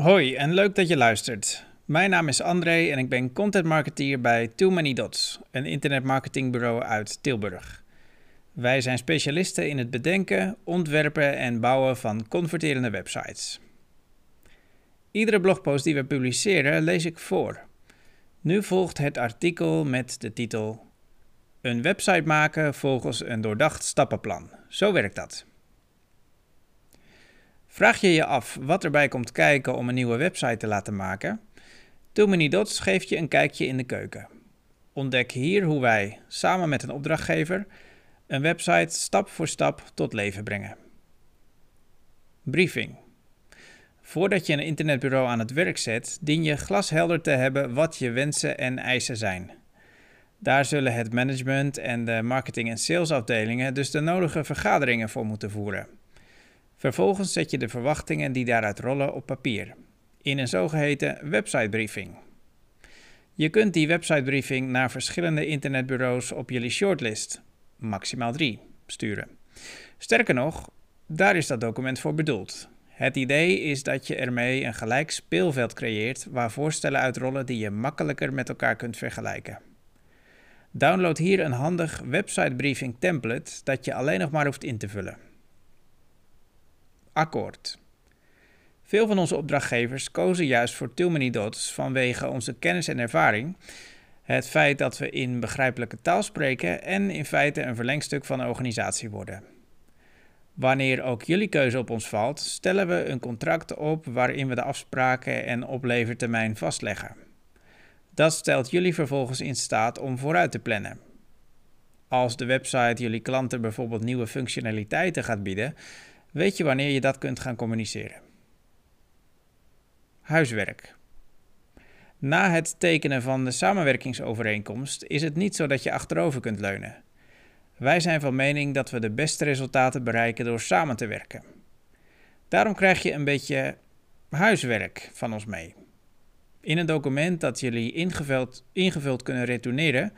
Hoi en leuk dat je luistert. Mijn naam is André en ik ben content marketeer bij Too Many Dots, een internetmarketingbureau uit Tilburg. Wij zijn specialisten in het bedenken, ontwerpen en bouwen van converterende websites. Iedere blogpost die we publiceren lees ik voor. Nu volgt het artikel met de titel Een website maken volgens een doordacht stappenplan. Zo werkt dat. Vraag je je af wat erbij komt kijken om een nieuwe website te laten maken? Too Many Dots geeft je een kijkje in de keuken. Ontdek hier hoe wij, samen met een opdrachtgever, een website stap voor stap tot leven brengen. Briefing. Voordat je een internetbureau aan het werk zet, dien je glashelder te hebben wat je wensen en eisen zijn. Daar zullen het management en de marketing- en salesafdelingen dus de nodige vergaderingen voor moeten voeren. Vervolgens zet je de verwachtingen die daaruit rollen op papier, in een zogeheten websitebriefing. Je kunt die websitebriefing naar verschillende internetbureaus op jullie shortlist, maximaal drie, sturen. Sterker nog, daar is dat document voor bedoeld. Het idee is dat je ermee een gelijk speelveld creëert waar voorstellen uitrollen die je makkelijker met elkaar kunt vergelijken. Download hier een handig websitebriefing template dat je alleen nog maar hoeft in te vullen akkoord. Veel van onze opdrachtgevers kozen juist voor Too Many Dots vanwege onze kennis en ervaring, het feit dat we in begrijpelijke taal spreken en in feite een verlengstuk van een organisatie worden. Wanneer ook jullie keuze op ons valt, stellen we een contract op waarin we de afspraken en oplevertermijn vastleggen. Dat stelt jullie vervolgens in staat om vooruit te plannen. Als de website jullie klanten bijvoorbeeld nieuwe functionaliteiten gaat bieden, weet je wanneer je dat kunt gaan communiceren. Huiswerk. Na het tekenen van de samenwerkingsovereenkomst is het niet zo dat je achterover kunt leunen. Wij zijn van mening dat we de beste resultaten bereiken door samen te werken. Daarom krijg je een beetje huiswerk van ons mee. In een document dat jullie ingevuld, ingevuld kunnen retourneren,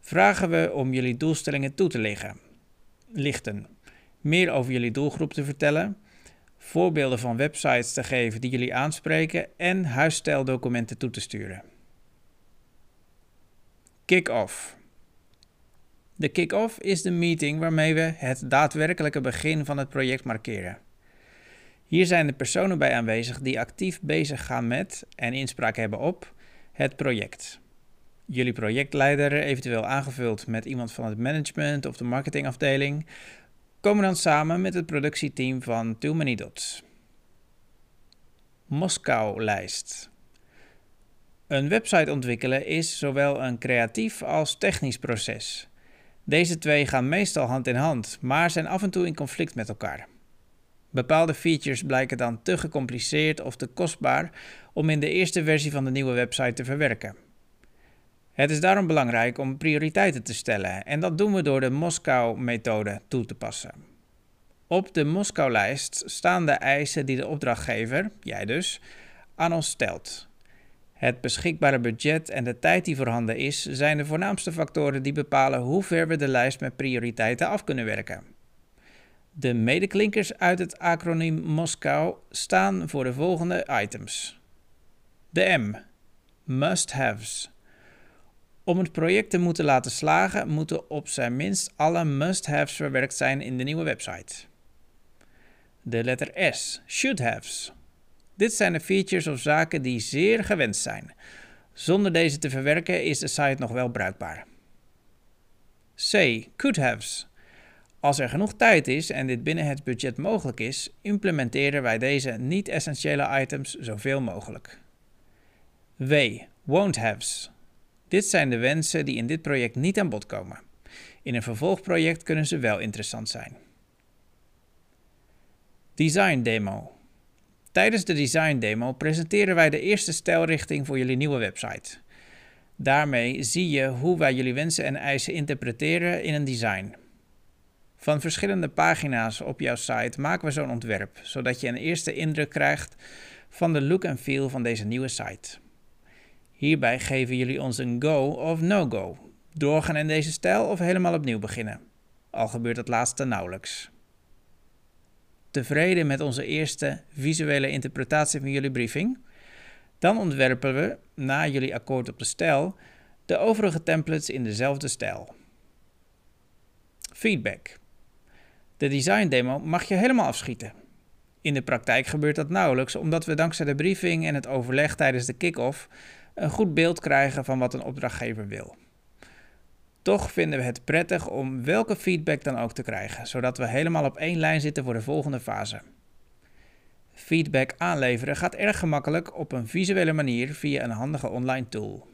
vragen we om jullie doelstellingen toe te leggen, lichten meer over jullie doelgroep te vertellen, voorbeelden van websites te geven die jullie aanspreken en huisstijldocumenten toe te sturen. Kick-off. De kick-off is de meeting waarmee we het daadwerkelijke begin van het project markeren. Hier zijn de personen bij aanwezig die actief bezig gaan met en inspraak hebben op het project. Jullie projectleider, eventueel aangevuld met iemand van het management of de marketingafdeling, komen dan samen met het productieteam van Too Many Dots. Moskou-lijst. Een website ontwikkelen is zowel een creatief als technisch proces. Deze twee gaan meestal hand in hand, maar zijn af en toe in conflict met elkaar. Bepaalde features blijken dan te gecompliceerd of te kostbaar om in de eerste versie van de nieuwe website te verwerken. Het is daarom belangrijk om prioriteiten te stellen en dat doen we door de Moskou-methode toe te passen. Op de Moskou-lijst staan de eisen die de opdrachtgever, jij dus, aan ons stelt. Het beschikbare budget en de tijd die voorhanden is, zijn de voornaamste factoren die bepalen hoe ver we de lijst met prioriteiten af kunnen werken. De medeklinkers uit het acroniem Moskou staan voor de volgende items. De M. Must-haves. Om het project te moeten laten slagen, moeten op zijn minst alle must-haves verwerkt zijn in de nieuwe website. De letter S, should-haves. Dit zijn de features of zaken die zeer gewenst zijn. Zonder deze te verwerken is de site nog wel bruikbaar. C, could-haves. Als er genoeg tijd is en dit binnen het budget mogelijk is, implementeren wij deze niet-essentiële items zoveel mogelijk. W, won't-haves. Dit zijn de wensen die in dit project niet aan bod komen. In een vervolgproject kunnen ze wel interessant zijn. Design Demo. Tijdens de design demo presenteren wij de eerste stijlrichting voor jullie nieuwe website. Daarmee zie je hoe wij jullie wensen en eisen interpreteren in een design. Van verschillende pagina's op jouw site maken we zo'n ontwerp, zodat je een eerste indruk krijgt van de look en feel van deze nieuwe site. Hierbij geven jullie ons een go of no-go. Doorgaan in deze stijl of helemaal opnieuw beginnen. Al gebeurt het laatste nauwelijks. tevreden met onze eerste visuele interpretatie van jullie briefing? Dan ontwerpen we, na jullie akkoord op de stijl, de overige templates in dezelfde stijl. Feedback. De design demo mag je helemaal afschieten. In de praktijk gebeurt dat nauwelijks, omdat we dankzij de briefing en het overleg tijdens de kick-off een goed beeld krijgen van wat een opdrachtgever wil. Toch vinden we het prettig om welke feedback dan ook te krijgen, zodat we helemaal op één lijn zitten voor de volgende fase. Feedback aanleveren gaat erg gemakkelijk op een visuele manier via een handige online tool.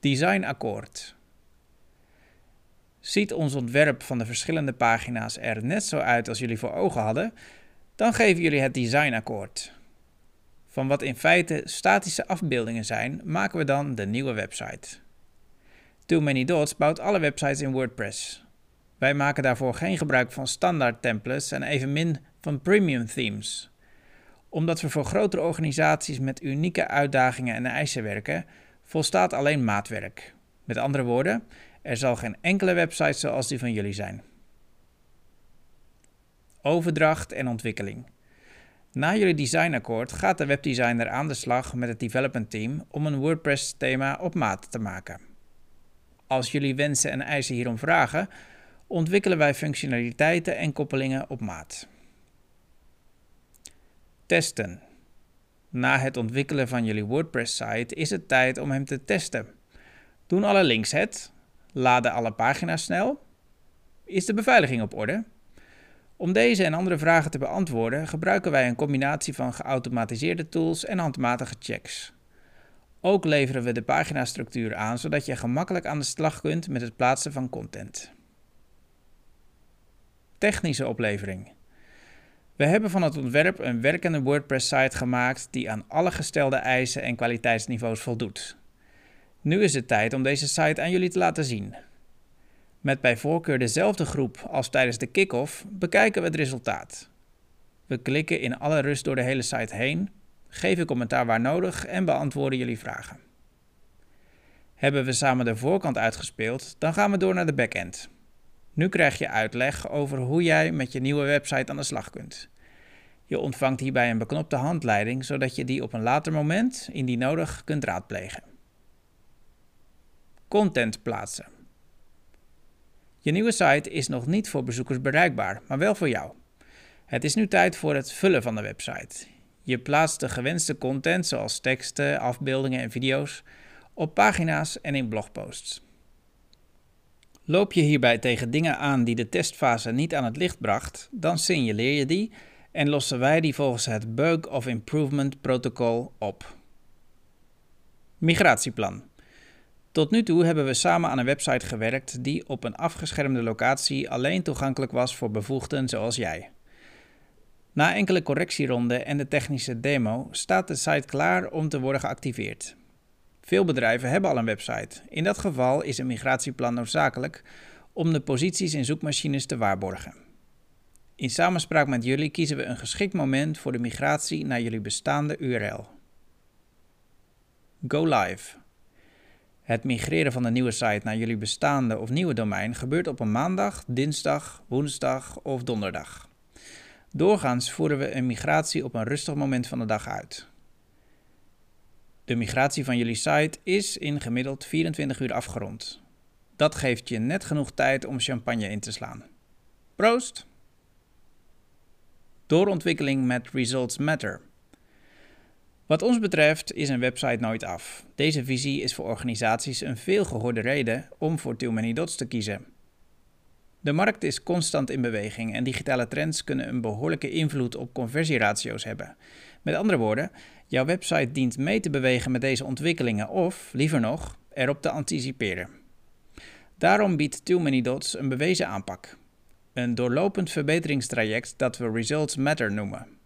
Designakkoord. Ziet ons ontwerp van de verschillende pagina's er net zo uit als jullie voor ogen hadden, dan geven jullie het designakkoord. Van wat in feite statische afbeeldingen zijn, maken we dan de nieuwe website. Too Many Dots bouwt alle websites in WordPress. Wij maken daarvoor geen gebruik van standaard templates en evenmin van premium themes. Omdat we voor grotere organisaties met unieke uitdagingen en eisen werken, volstaat alleen maatwerk. Met andere woorden, er zal geen enkele website zoals die van jullie zijn. Overdracht en ontwikkeling. Na jullie designakkoord gaat de webdesigner aan de slag met het development team om een WordPress-thema op maat te maken. Als jullie wensen en eisen hierom vragen, ontwikkelen wij functionaliteiten en koppelingen op maat. Testen. Na het ontwikkelen van jullie WordPress-site is het tijd om hem te testen. Doen alle links het? Laden alle pagina's snel? Is de beveiliging op orde? Om deze en andere vragen te beantwoorden gebruiken wij een combinatie van geautomatiseerde tools en handmatige checks. Ook leveren we de paginastructuur aan zodat je gemakkelijk aan de slag kunt met het plaatsen van content. Technische oplevering. We hebben van het ontwerp een werkende WordPress-site gemaakt die aan alle gestelde eisen en kwaliteitsniveaus voldoet. Nu is het tijd om deze site aan jullie te laten zien. Met bij voorkeur dezelfde groep als tijdens de kick-off bekijken we het resultaat. We klikken in alle rust door de hele site heen, geven commentaar waar nodig en beantwoorden jullie vragen. Hebben we samen de voorkant uitgespeeld, dan gaan we door naar de backend. Nu krijg je uitleg over hoe jij met je nieuwe website aan de slag kunt. Je ontvangt hierbij een beknopte handleiding, zodat je die op een later moment, indien nodig, kunt raadplegen. Content plaatsen. Je nieuwe site is nog niet voor bezoekers bereikbaar, maar wel voor jou. Het is nu tijd voor het vullen van de website. Je plaatst de gewenste content, zoals teksten, afbeeldingen en video's, op pagina's en in blogposts. Loop je hierbij tegen dingen aan die de testfase niet aan het licht bracht, dan signaleer je die en lossen wij die volgens het Bug of Improvement protocol op. Migratieplan. Tot nu toe hebben we samen aan een website gewerkt die op een afgeschermde locatie alleen toegankelijk was voor bevoegden zoals jij. Na enkele correctieronden en de technische demo staat de site klaar om te worden geactiveerd. Veel bedrijven hebben al een website. In dat geval is een migratieplan noodzakelijk om de posities in zoekmachines te waarborgen. In samenspraak met jullie kiezen we een geschikt moment voor de migratie naar jullie bestaande URL. Go live. Het migreren van de nieuwe site naar jullie bestaande of nieuwe domein gebeurt op een maandag, dinsdag, woensdag of donderdag. Doorgaans voeren we een migratie op een rustig moment van de dag uit. De migratie van jullie site is in gemiddeld 24 uur afgerond. Dat geeft je net genoeg tijd om champagne in te slaan. Proost! Doorontwikkeling met Results Matter. Wat ons betreft is een website nooit af. Deze visie is voor organisaties een veelgehoorde reden om voor Too Many Dots te kiezen. De markt is constant in beweging en digitale trends kunnen een behoorlijke invloed op conversieratio's hebben. Met andere woorden, jouw website dient mee te bewegen met deze ontwikkelingen of, liever nog, erop te anticiperen. Daarom biedt Too Many Dots een bewezen aanpak. Een doorlopend verbeteringstraject dat we Results Matter noemen.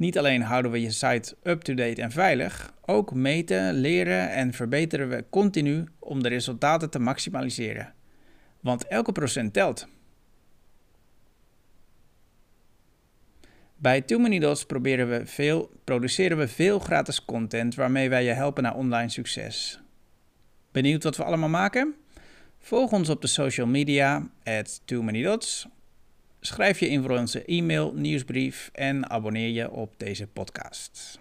Niet alleen houden we je site up-to-date en veilig, ook meten, leren en verbeteren we continu om de resultaten te maximaliseren. Want elke procent telt. Bij Too Many Dots proberen we veel, produceren we veel gratis content waarmee wij je helpen naar online succes. Benieuwd wat we allemaal maken? Volg ons op de social media at Too Many Schrijf je in voor onze e-mail, nieuwsbrief en abonneer je op deze podcast.